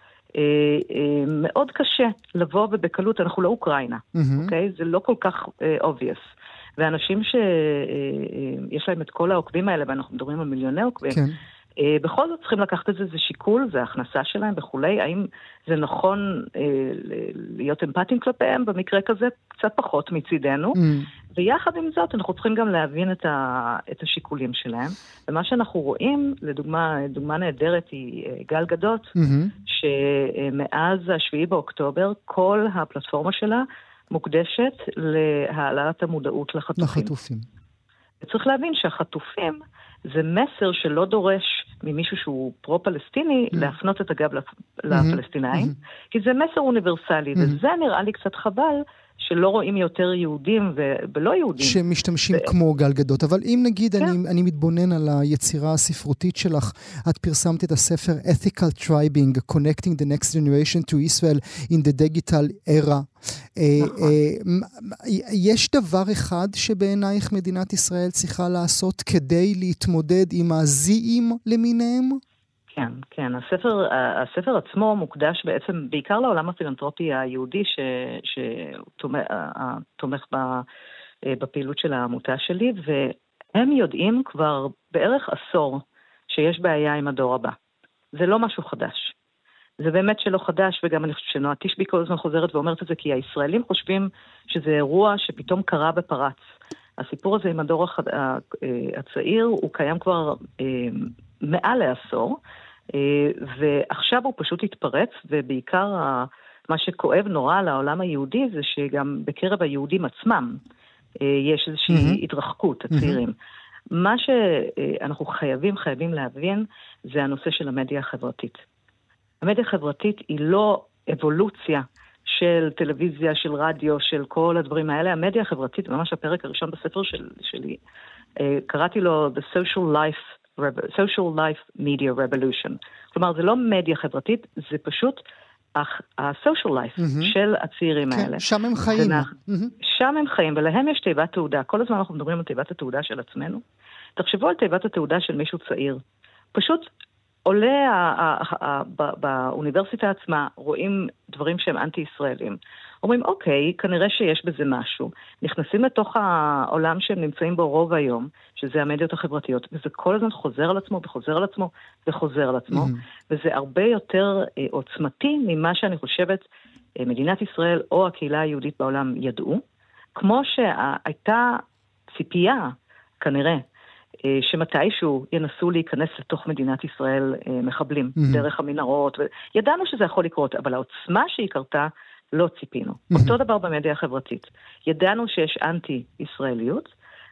מאוד קשה לבוא ובקלות, אנחנו לא אוקראינה. אוקיי? זה לא כל כך אה, obvious. ואנשים שיש להם את כל העוקבים האלה, ואנחנו מדברים על מיליוני עוקבים, כן. בכל זאת צריכים לקחת את זה, זה שיקול, זה הכנסה שלהם וכולי. האם זה נכון להיות אמפתיים כלפיהם במקרה כזה? קצת פחות מצידנו. Mm. ויחד עם זאת, אנחנו צריכים גם להבין את, ה, את השיקולים שלהם. ומה שאנחנו רואים, לדוגמה, דוגמה נהדרת היא אה, גל גדות, mm-hmm. שמאז ה-7 באוקטובר, כל הפלטפורמה שלה מוקדשת להעלאת המודעות לחטופים. לחטופים. וצריך להבין שהחטופים זה מסר שלא דורש ממישהו שהוא פרו-פלסטיני mm-hmm. להפנות את הגב לפלסטינאים, mm-hmm. כי זה מסר אוניברסלי, mm-hmm. וזה נראה לי קצת חבל. שלא רואים יותר יהודים ולא יהודים. שמשתמשים ו... כמו גל גדות. אבל אם נגיד כן. אני, אני מתבונן על היצירה הספרותית שלך, את פרסמת את הספר Ethical Tribing, Connecting the Next Generation to Israel in the Digital Era. אה, נכון. אה, יש דבר אחד שבעינייך מדינת ישראל צריכה לעשות כדי להתמודד עם הזיעים למיניהם? כן, כן. הספר, הספר עצמו מוקדש בעצם בעיקר לעולם הפילנטרופי היהודי שתומך בפעילות של העמותה שלי, והם יודעים כבר בערך עשור שיש בעיה עם הדור הבא. זה לא משהו חדש. זה באמת שלא חדש, וגם אני חושבת שנועה תשבי כל הזמן חוזרת ואומרת את זה, כי הישראלים חושבים שזה אירוע שפתאום קרה ופרץ. הסיפור הזה עם הדור. הצעיר הוא קיים כבר אה, מעל לעשור, ועכשיו הוא פשוט התפרץ, ובעיקר מה שכואב נורא לעולם היהודי זה שגם בקרב היהודים עצמם אה, יש איזושהי mm-hmm. התרחקות, הצעירים. Mm-hmm. מה שאנחנו חייבים, חייבים להבין, זה הנושא של המדיה החברתית. המדיה החברתית היא לא האבולוציה של טלוויזיה, של רדיו, של כל הדברים האלה, המדיה החברתית, ממש הפרק הראשון בספר של, שלי, אה, קראתי לו The Social Life, Social Life Media Revolution. כלומר, זה לא מדיה חברתית, זה פשוט ה-social life mm-hmm. של הצעירים כן, האלה. שם הם חיים. ונח... Mm-hmm. שם הם חיים, ולהם יש תיבת תעודה. כל הזמן אנחנו מדברים על תיבת התעודה של עצמנו. תחשבו על תיבת התעודה של מישהו צעיר. פשוט עולה באוניברסיטה עצמה, רואים דברים שהם אנטי-ישראלים. אומרים, אוקיי, כנראה שיש בזה משהו. נכנסים לתוך העולם שהם נמצאים בו רוב היום, שזה המדיות החברתיות, וזה כל הזמן חוזר על עצמו וחוזר על עצמו וחוזר על עצמו, mm-hmm. וזה הרבה יותר אה, עוצמתי ממה שאני חושבת אה, מדינת ישראל או הקהילה היהודית בעולם ידעו, כמו שהייתה ציפייה, כנראה, אה, שמתישהו ינסו להיכנס לתוך מדינת ישראל אה, מחבלים, mm-hmm. דרך המנהרות, וידענו שזה יכול לקרות, אבל העוצמה שהיא קרתה, לא ציפינו. Mm-hmm. אותו דבר במדיה החברתית. ידענו שיש אנטי-ישראליות,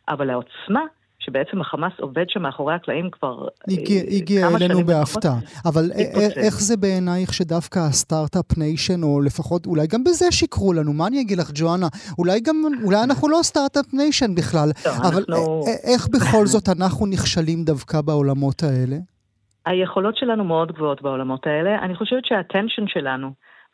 אבל העוצמה שבעצם החמאס עובד שם מאחורי הקלעים כבר הגיע, אה, הגיע אלינו בהפתעה. אבל איך זה בעינייך שדווקא ה start-up nation, או לפחות, אולי גם בזה שיקרו לנו, מה אני אגיד לך, ג'ואנה? אולי גם, אולי אנחנו לא start-up nation בכלל, לא, אבל אנחנו... איך בכל זאת אנחנו נכשלים דווקא בעולמות האלה? היכולות שלנו מאוד גבוהות בעולמות האלה. אני חושבת שה attention שלנו,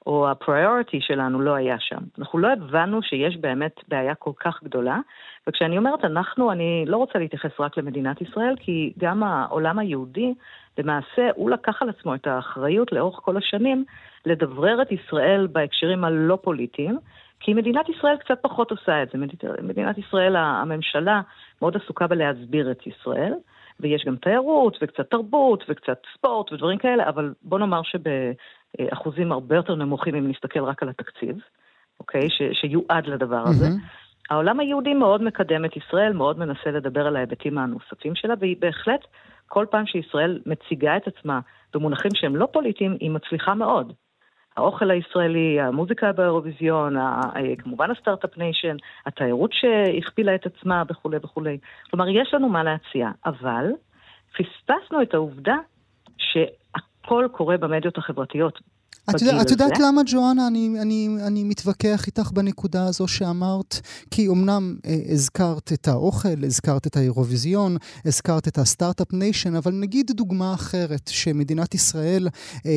או הפריוריטי שלנו לא היה שם. אנחנו לא הבנו שיש באמת בעיה כל כך גדולה, וכשאני אומרת אנחנו, אני לא רוצה להתייחס רק למדינת ישראל, כי גם העולם היהודי, למעשה, הוא לקח על עצמו את האחריות לאורך כל השנים לדברר את ישראל בהקשרים הלא פוליטיים, כי מדינת ישראל קצת פחות עושה את זה. מדינת ישראל, הממשלה מאוד עסוקה בלהסביר את ישראל. ויש גם תיירות, וקצת תרבות, וקצת ספורט ודברים כאלה, אבל בוא נאמר שבאחוזים הרבה יותר נמוכים אם נסתכל רק על התקציב, אוקיי? ש, שיועד לדבר הזה. Mm-hmm. העולם היהודי מאוד מקדם את ישראל, מאוד מנסה לדבר על ההיבטים הנוספים שלה, והיא בהחלט, כל פעם שישראל מציגה את עצמה במונחים שהם לא פוליטיים, היא מצליחה מאוד. האוכל הישראלי, המוזיקה באירוויזיון, כמובן ה start-up nation, התיירות שהכפילה את עצמה וכולי וכולי. כלומר, יש לנו מה להציע, אבל פספסנו את העובדה שהכל קורה במדיות החברתיות. את, יודע, את יודעת למה, ג'ואנה, אני, אני, אני מתווכח איתך בנקודה הזו שאמרת? כי אמנם אה, הזכרת את האוכל, הזכרת את האירוויזיון, הזכרת את ה start-up nation, אבל נגיד דוגמה אחרת, שמדינת ישראל אה, אה,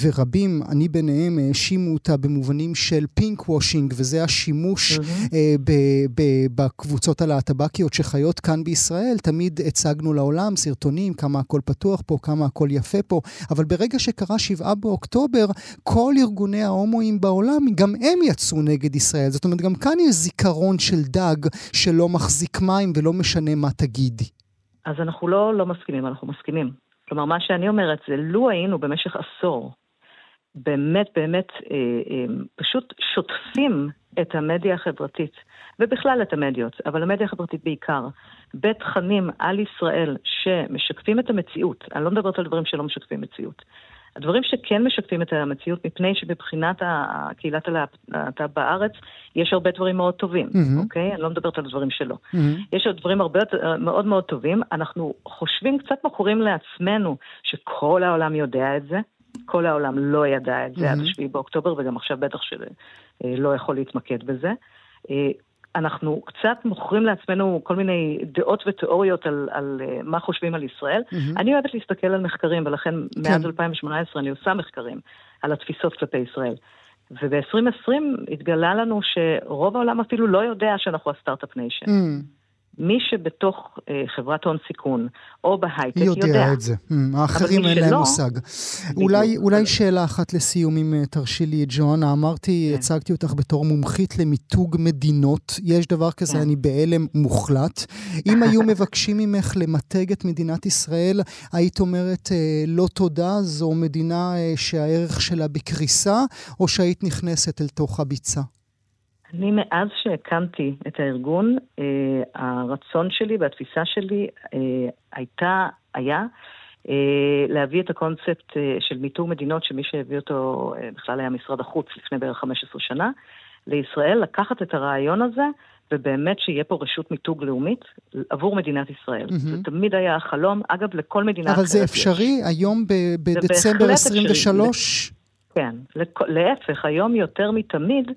ורבים, אני ביניהם, האשימו אותה במובנים של pink washing, וזה השימוש mm-hmm. אה, ב, ב, בקבוצות הלהטבקיות שחיות כאן בישראל. תמיד הצגנו לעולם סרטונים, כמה הכל פתוח פה, כמה הכל יפה פה, אבל ברגע שקרה שבעה באוקטובר, באוקטובר, כל ארגוני ההומואים בעולם, גם הם יצאו נגד ישראל. זאת אומרת, גם כאן יש זיכרון של דג שלא מחזיק מים ולא משנה מה תגידי. אז אנחנו לא לא מסכימים, אנחנו מסכימים. כלומר, מה שאני אומרת זה, לו היינו במשך עשור באמת באמת אה, אה, פשוט שוטפים את המדיה החברתית, ובכלל את המדיות, אבל המדיה החברתית בעיקר, בתכנים על ישראל שמשקפים את המציאות, אני לא מדברת על דברים שלא משקפים מציאות, הדברים שכן משקפים את המציאות, מפני שבבחינת הקהילת הלהט"ב בארץ, יש הרבה דברים מאוד טובים, mm-hmm. אוקיי? אני לא מדברת על דברים שלא. Mm-hmm. יש עוד דברים הרבה מאוד מאוד טובים. אנחנו חושבים, קצת מכורים לעצמנו, שכל העולם יודע את זה. כל העולם לא ידע את זה mm-hmm. עד 7 באוקטובר, וגם עכשיו בטח שלא יכול להתמקד בזה. אה, אנחנו קצת מוכרים לעצמנו כל מיני דעות ותיאוריות על, על uh, מה חושבים על ישראל. Mm-hmm. אני אוהבת להסתכל על מחקרים, ולכן כן. מאז 2018 אני עושה מחקרים על התפיסות כלפי ישראל. וב-2020 התגלה לנו שרוב העולם אפילו לא יודע שאנחנו ה start-up nation. Mm. מי שבתוך אה, חברת הון סיכון או בהייטק יודע. יודע את זה. Mm, האחרים אין להם מושג. אולי, אולי שאלה אחת לסיום, אם אה, תרשי לי, ג'ואנה. אמרתי, כן. הצגתי אותך בתור מומחית למיתוג מדינות. יש דבר כזה, כן. אני בהלם מוחלט. אם היו מבקשים ממך למתג את מדינת ישראל, היית אומרת, אה, לא תודה, זו מדינה אה, שהערך שלה בקריסה, או שהיית נכנסת אל תוך הביצה? אני מאז שהקמתי את הארגון, אה, הרצון שלי והתפיסה שלי אה, הייתה, היה, אה, להביא את הקונספט אה, של מיתוג מדינות, שמי שהביא אותו אה, בכלל היה משרד החוץ לפני בערך 15 שנה, לישראל, לקחת את הרעיון הזה ובאמת שיהיה פה רשות מיתוג לאומית עבור מדינת ישראל. Mm-hmm. זה תמיד היה החלום, אגב, לכל מדינה. אבל זה אפשרי יש. היום ב- בדצמבר 23? אפשרי. כן, להפך, היום יותר מתמיד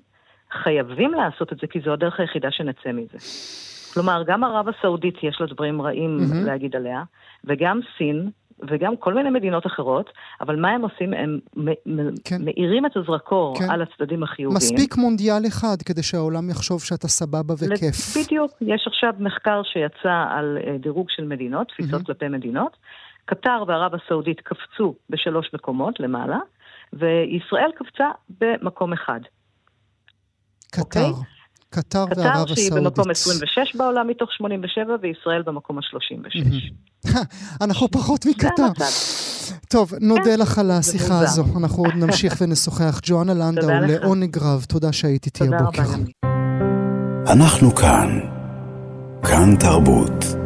חייבים לעשות את זה, כי זו הדרך היחידה שנצא מזה. כלומר, גם ערב הסעודית יש לה דברים רעים mm-hmm. להגיד עליה, וגם סין, וגם כל מיני מדינות אחרות, אבל מה הם עושים? הם כן. מאירים את הזרקור כן. על הצדדים החיוביים. מספיק מונדיאל אחד כדי שהעולם יחשוב שאתה סבבה וכיף. בדיוק. יש עכשיו מחקר שיצא על אה, דירוג של מדינות, תפיסות mm-hmm. כלפי מדינות. קטר וערב הסעודית קפצו בשלוש מקומות למעלה, וישראל קפצה במקום אחד. קטר. Okay? אוקיי? קטר וערב הסעודית. קטר שהיא במקום 26 בעולם מתוך 87, וישראל במקום ה-36. אנחנו פחות מקטר. טוב, נודה כן. לך על השיחה הזו. אנחנו עוד נמשיך ונשוחח. ג'ואנה לנדאו, לעונג רב, תודה שהיית איתי הבוקר. אנחנו כאן. כאן תרבות.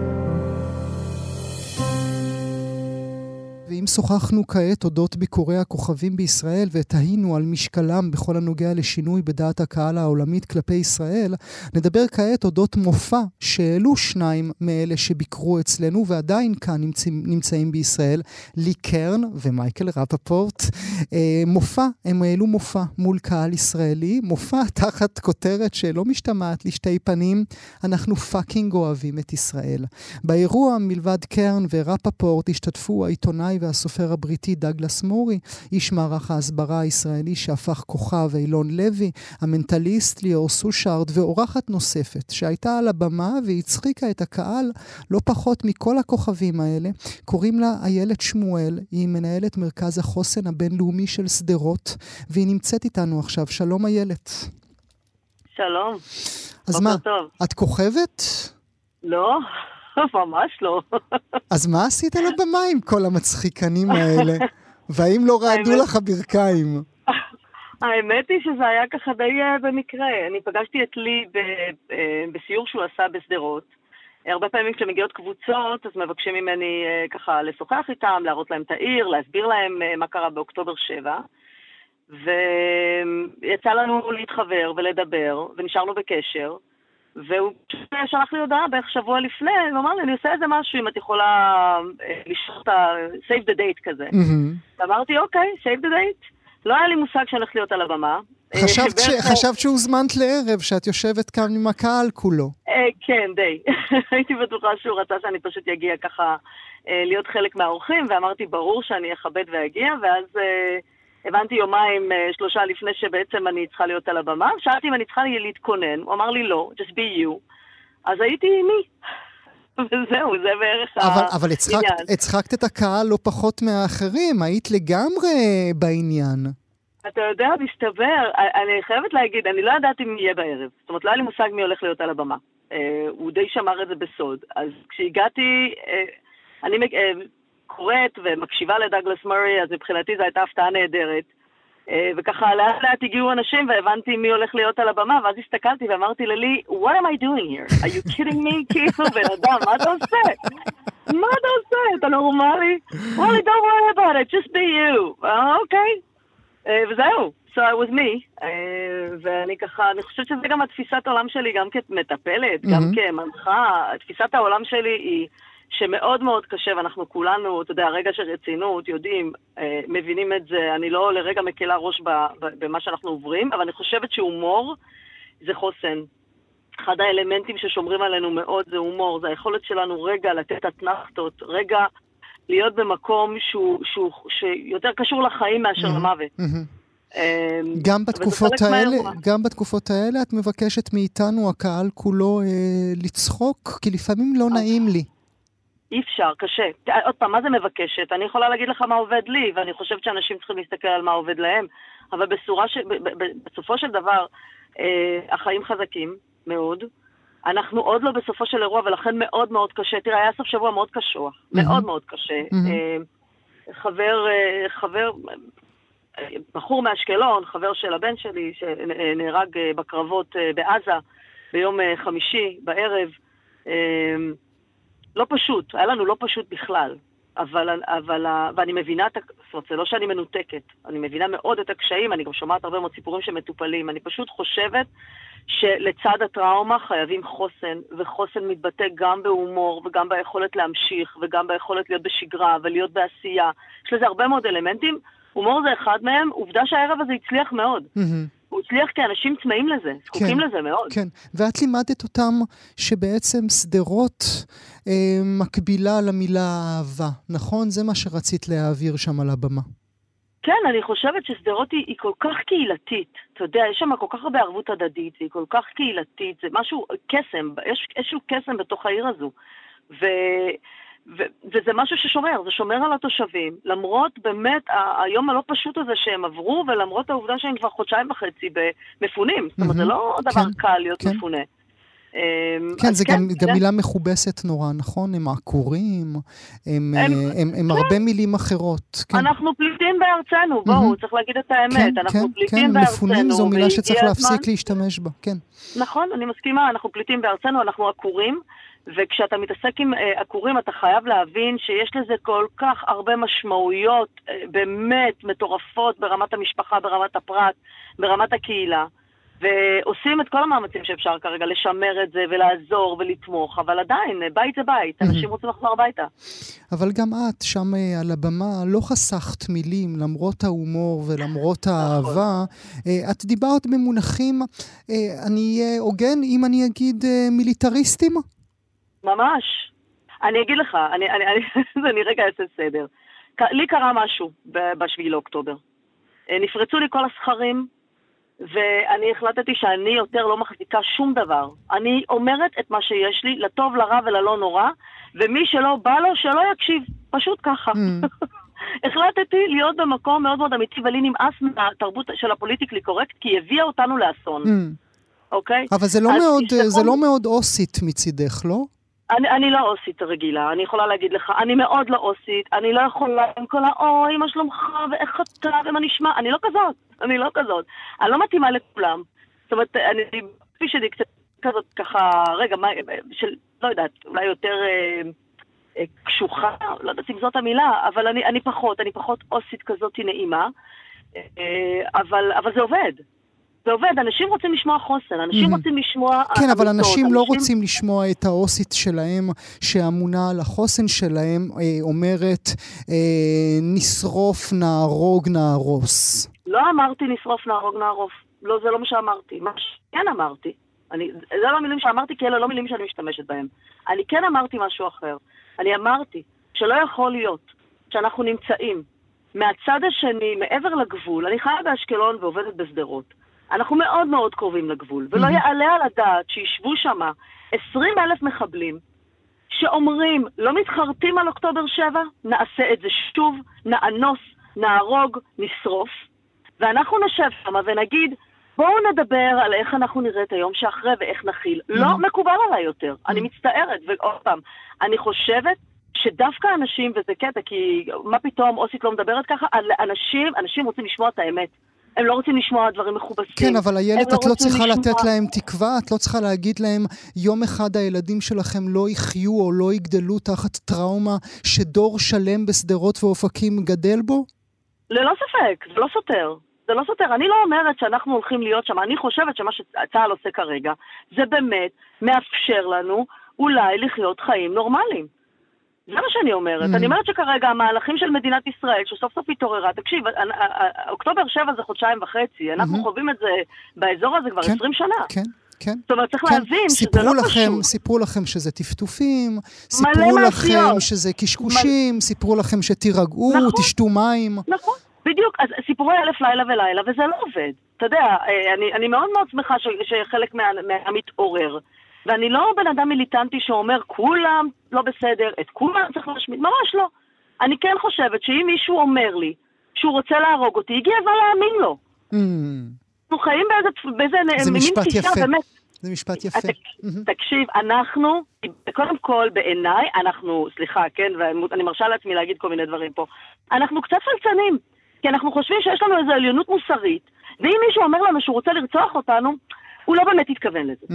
ואם שוחחנו כעת אודות ביקורי הכוכבים בישראל ותהינו על משקלם בכל הנוגע לשינוי בדעת הקהל העולמית כלפי ישראל, נדבר כעת אודות מופע שהעלו שניים מאלה שביקרו אצלנו ועדיין כאן נמצא, נמצאים בישראל, לי קרן ומייקל רפפורט. אה, מופע, הם העלו מופע מול קהל ישראלי, מופע תחת כותרת שלא משתמעת לשתי פנים, אנחנו fucking אוהבים את ישראל. באירוע מלבד קרן ורפפורט השתתפו העיתונאי והסופר הבריטי דגלס מורי, איש מערך ההסברה הישראלי שהפך כוכב אילון לוי, המנטליסט ליאור סושארד ואורחת נוספת שהייתה על הבמה והצחיקה את הקהל לא פחות מכל הכוכבים האלה. קוראים לה איילת שמואל, היא מנהלת מרכז החוסן הבינלאומי של שדרות, והיא נמצאת איתנו עכשיו. שלום איילת. שלום. אז מה, טוב. את כוכבת? לא, ממש לא. אז מה עשית על הבמה עם כל המצחיקנים האלה? והאם לא רעדו לך הברכיים? האמת היא שזה היה ככה די uh, במקרה. אני פגשתי את לי uh, בסיור שהוא עשה בשדרות. הרבה פעמים כשמגיעות קבוצות, אז מבקשים ממני uh, ככה לשוחח איתם, להראות להם את העיר, להסביר להם מה קרה באוקטובר 7. ויצא לנו להתחבר ולדבר, ונשארנו בקשר. והוא פשוט שלח לי הודעה בערך שבוע לפני, הוא אמר לי, אני עושה איזה משהו, אם את יכולה אה, לשלוח את ה-save the date כזה. Mm-hmm. ואמרתי, אוקיי, save the date. לא היה לי מושג שאני הולכת להיות על הבמה. אה, חשבת, ש... חשבת שהוזמנת לערב, שאת יושבת כאן עם הקהל כולו. אה, כן, די. הייתי בטוחה שהוא רצה שאני פשוט אגיע ככה להיות חלק מהאורחים, ואמרתי, ברור שאני אכבד ואגיע, ואז... הבנתי יומיים, אה, שלושה לפני שבעצם אני צריכה להיות על הבמה. שאלתי אם אני צריכה להתכונן, הוא אמר לי לא, just be you. אז הייתי מי. וזהו, זה בערך אבל, העניין. אבל הצחקת, הצחקת את הקהל לא פחות מהאחרים, היית לגמרי בעניין. אתה יודע, מסתבר, אני חייבת להגיד, אני לא ידעתי מי יהיה בערב. זאת אומרת, לא היה לי מושג מי הולך להיות על הבמה. אה, הוא די שמר את זה בסוד. אז כשהגעתי, אה, אני קוראת ומקשיבה לדגלס מורי, אז מבחינתי זו הייתה הפתעה נהדרת. אה, וככה לאט לאט הגיעו אנשים והבנתי מי הולך להיות על הבמה, ואז הסתכלתי ואמרתי ללי, what am I doing here? are you kidding me? כאילו, בן אדם, מה אתה עושה? מה אתה עושה? אתה נורמלי? well, don't worry about it, just be you. אה, אוקיי. אה, וזהו, so I was me. ואני ככה, אני חושבת שזה גם התפיסת העולם שלי, גם כמטפלת, גם כמנחה. תפיסת העולם שלי היא... שמאוד מאוד קשה, ואנחנו כולנו, אתה יודע, רגע של רצינות, יודעים, אה, מבינים את זה, אני לא לרגע מקלה ראש במה שאנחנו עוברים, אבל אני חושבת שהומור זה חוסן. אחד האלמנטים ששומרים עלינו מאוד זה הומור, זה היכולת שלנו רגע לתת אתנחתות, רגע להיות במקום שהוא, שהוא, שיותר קשור לחיים מאשר למוות. אה, גם בתקופות האלה, גם בתקופות האלה את מבקשת מאיתנו, הקהל כולו, אה, לצחוק? כי לפעמים לא נעים לי. אי אפשר, קשה. עוד פעם, מה זה מבקשת? אני יכולה להגיד לך מה עובד לי, ואני חושבת שאנשים צריכים להסתכל על מה עובד להם, אבל ש... בסופו של דבר, אה, החיים חזקים מאוד. אנחנו עוד לא בסופו של אירוע, ולכן מאוד מאוד קשה. תראה, היה סוף שבוע מאוד קשוח, mm-hmm. מאוד מאוד קשה. Mm-hmm. אה, חבר, אה, חבר, בחור מאשקלון, חבר של הבן שלי, שנהרג אה, בקרבות אה, בעזה ביום אה, חמישי בערב, אה, לא פשוט, היה לנו לא פשוט בכלל. אבל, אבל, ואני מבינה, את, זאת אומרת, זה לא שאני מנותקת, אני מבינה מאוד את הקשיים, אני גם שומעת הרבה מאוד סיפורים שמטופלים. אני פשוט חושבת שלצד הטראומה חייבים חוסן, וחוסן מתבטא גם בהומור, וגם ביכולת להמשיך, וגם ביכולת להיות בשגרה, ולהיות בעשייה. יש לזה הרבה מאוד אלמנטים. הומור זה אחד מהם, עובדה שהערב הזה הצליח מאוד. הוא הצליח כי אנשים צמאים לזה, זקוקים כן, לזה מאוד. כן, ואת לימדת אותם שבעצם שדרות אה, מקבילה למילה אהבה, נכון? זה מה שרצית להעביר שם על הבמה. כן, אני חושבת ששדרות היא, היא כל כך קהילתית. אתה יודע, יש שם כל כך הרבה ערבות הדדית, והיא כל כך קהילתית, זה משהו, קסם, יש איזשהו קסם בתוך העיר הזו. ו... ו- וזה משהו ששומר, זה שומר על התושבים, למרות באמת היום הלא פשוט הזה שהם עברו, ולמרות העובדה שהם כבר חודשיים וחצי מפונים. זאת אומרת, זה לא דבר כן, קל להיות כן. מפונה. אמ, כן, זה כן, גם. גם מילה מכובסת נורא, נכון? הם עקורים, הם, הם, הם, הם, הם כן. הרבה מילים אחרות. כן. אנחנו פליטים בארצנו, בואו. צריך להגיד את האמת. כן, אנחנו כן, פליטים כן. מפונים זו מילה שצריך להפסיק. להשתמש בה, כן. נכון, אני מסכימה, אנחנו פליטים בארצנו, אנחנו עקורים. וכשאתה מתעסק עם אה, עקורים, אתה חייב להבין שיש לזה כל כך הרבה משמעויות uh, באמת מטורפות ברמת המשפחה, ברמת הפרט, ברמת הקהילה. ועושים את כל המאמצים שאפשר כרגע לשמר את זה ולעזור ולתמוך, אבל עדיין, בית זה בית, אנשים רוצים לחזור הביתה. אבל גם את, שם אה, על הבמה, לא חסכת מילים, למרות ההומור ולמרות נכון. האהבה. את דיברת במונחים, אני אהיה הוגן אם אני אגיד מיליטריסטים? ממש. אני אגיד לך, אני, אני, אני, אני רגע אעשה סדר. לי קרה משהו ב-7 לאוקטובר. אה, נפרצו לי כל הסכרים, ואני החלטתי שאני יותר לא מחזיקה שום דבר. אני אומרת את מה שיש לי, לטוב, לרע וללא נורא, ומי שלא בא לו, שלא יקשיב. פשוט ככה. Mm. החלטתי להיות במקום מאוד מאוד אמיתי, ולי נמאס מהתרבות של הפוליטיקלי קורקט, כי היא הביאה אותנו לאסון. Mm. אוקיי? אבל זה לא, מאוד, זה לא מאוד אוסית מצידך, לא? אני, אני לא אוסית רגילה, אני יכולה להגיד לך, אני מאוד לא אוסית, אני לא יכולה עם כל האוי, מה שלומך, ואיך אתה, ומה נשמע, אני לא כזאת, אני לא כזאת. אני לא מתאימה לכולם. זאת אומרת, אני, כפי שלי קצת כזאת ככה, רגע, מה, של, לא יודעת, אולי יותר אה, אה, קשוחה, לא יודעת אם זאת המילה, אבל אני, אני פחות, אני פחות אוסית כזאת נעימה, אה, אבל, אבל זה עובד. זה עובד, אנשים רוצים לשמוע חוסן, אנשים mm-hmm. רוצים לשמוע... כן, אבל אנשים, אנשים לא רוצים לשמוע את האוסית שלהם, שאמונה על החוסן שלהם, אה, אומרת, אה, נשרוף, נהרוג, נהרוס. לא אמרתי נשרוף, נהרוג, נהרוס. לא, זה לא מה שאמרתי. מה שכן אמרתי, אני, זה לא המילים שאמרתי, כי אלה לא מילים שאני משתמשת בהם. אני כן אמרתי משהו אחר. אני אמרתי שלא יכול להיות שאנחנו נמצאים מהצד השני, מעבר לגבול, אני חיה באשקלון ועובדת בשדרות. אנחנו מאוד מאוד קרובים לגבול, ולא יעלה על הדעת שישבו שם 20 אלף מחבלים שאומרים, לא מתחרטים על אוקטובר 7, נעשה את זה שוב, נאנוס, נהרוג, נשרוף, ואנחנו נשב שם ונגיד, בואו נדבר על איך אנחנו נראה את היום שאחרי ואיך נכיל. לא מקובל עליי יותר, אני מצטערת, ועוד פעם, אני חושבת שדווקא אנשים, וזה קטע, כי מה פתאום אוסית לא מדברת ככה, אנשים, אנשים רוצים לשמוע את האמת. הם לא רוצים לשמוע דברים מכובסים. כן, אבל איילת, לא את לא צריכה לשמוע... לתת להם תקווה, את לא צריכה להגיד להם, יום אחד הילדים שלכם לא יחיו או לא יגדלו תחת טראומה שדור שלם בשדרות ואופקים גדל בו? ללא ספק, זה לא סותר. זה לא סותר. אני לא אומרת שאנחנו הולכים להיות שם, אני חושבת שמה שצה"ל עושה כרגע, זה באמת מאפשר לנו אולי לחיות חיים נורמליים. זה מה שאני אומרת. Mm. אני אומרת שכרגע המהלכים של מדינת ישראל, שסוף סוף התעוררה, תקשיב, אוקטובר 7 זה חודשיים וחצי, אנחנו mm-hmm. חווים את זה באזור הזה כבר כן, 20 שנה. כן. כן. זאת אומרת, צריך כן. להבין שזה לא לכם, פשוט. סיפרו לכם שזה טפטופים, סיפרו לכם מעשיות. שזה קשקושים, מ... סיפרו לכם שתירגעו, נכון, תשתו מים. נכון, בדיוק. אז סיפורי אלף לילה ולילה, וזה לא עובד. אתה יודע, אה, אני, אני מאוד מאוד שמחה ש, שחלק מהמתעורר. מה, ואני לא בן אדם מיליטנטי שאומר, כולם לא בסדר, את כולם צריך להשמיד, ממש לא. אני כן חושבת שאם מישהו אומר לי שהוא רוצה להרוג אותי, הגיע הזמן להאמין לו. Mm. אנחנו חיים באיזה, באיזה זה משפט יפה. באמת. זה משפט יפה. תק, תקשיב, אנחנו, קודם כל, בעיניי, אנחנו, סליחה, כן, ואני מרשה לעצמי להגיד כל מיני דברים פה, אנחנו קצת פלצנים, כי אנחנו חושבים שיש לנו איזו עליונות מוסרית, ואם מישהו אומר לנו שהוא רוצה לרצוח אותנו, הוא לא באמת התכוון לזה.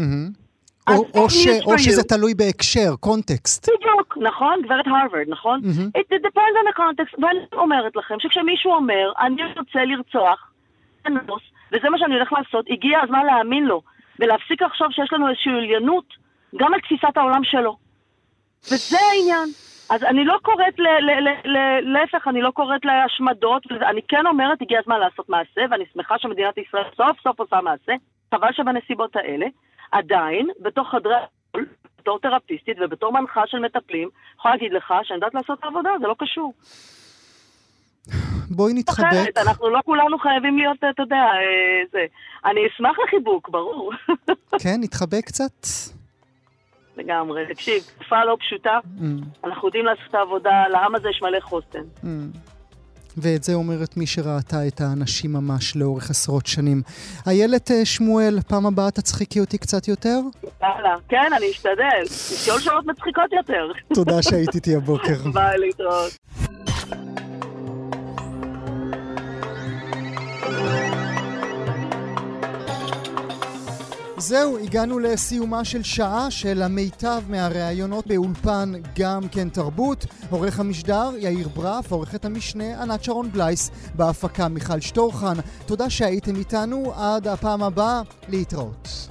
או, או, ש, או שזה תלוי בהקשר, קונטקסט. בדיוק, נכון, גברת הרווארד, נכון? Mm-hmm. It depends on the context, ואני אומרת לכם שכשמישהו אומר, אני רוצה לרצוח, וזה מה שאני הולך לעשות, הגיע הזמן להאמין לו, ולהפסיק לחשוב שיש לנו איזושהי עליינות גם על תפיסת העולם שלו. וזה העניין. אז אני לא קוראת, להפך, אני לא קוראת להשמדות, אני כן אומרת, הגיע הזמן לעשות מעשה, ואני שמחה שמדינת ישראל סוף סוף עושה מעשה, חבל שבנסיבות האלה, עדיין, בתוך חדרי... בתור תרפיסטית ובתור מנחה של מטפלים, יכולה להגיד לך שאני יודעת לעשות את העבודה, זה לא קשור. בואי נתחבק. אחרת, אנחנו לא כולנו חייבים להיות, אתה יודע, אה, זה. אני אשמח לחיבוק, ברור. כן, נתחבק קצת. לגמרי. תקשיב, תקופה לא פשוטה, mm. אנחנו יודעים לעשות את העבודה, לעם הזה יש מלא חוסן. Mm. ואת זה אומרת מי שראתה את האנשים ממש לאורך עשרות שנים. איילת אה, שמואל, פעם הבאה תצחיקי אותי קצת יותר? יאללה, כן, אני אשתדל. לשאול שאלות מצחיקות יותר. תודה שהיית איתי הבוקר. ביי, להתראות. זהו, הגענו לסיומה של שעה של המיטב מהראיונות באולפן גם כן תרבות. עורך המשדר יאיר ברף, עורכת המשנה ענת שרון בלייס, בהפקה מיכל שטורחן. תודה שהייתם איתנו, עד הפעם הבאה, להתראות.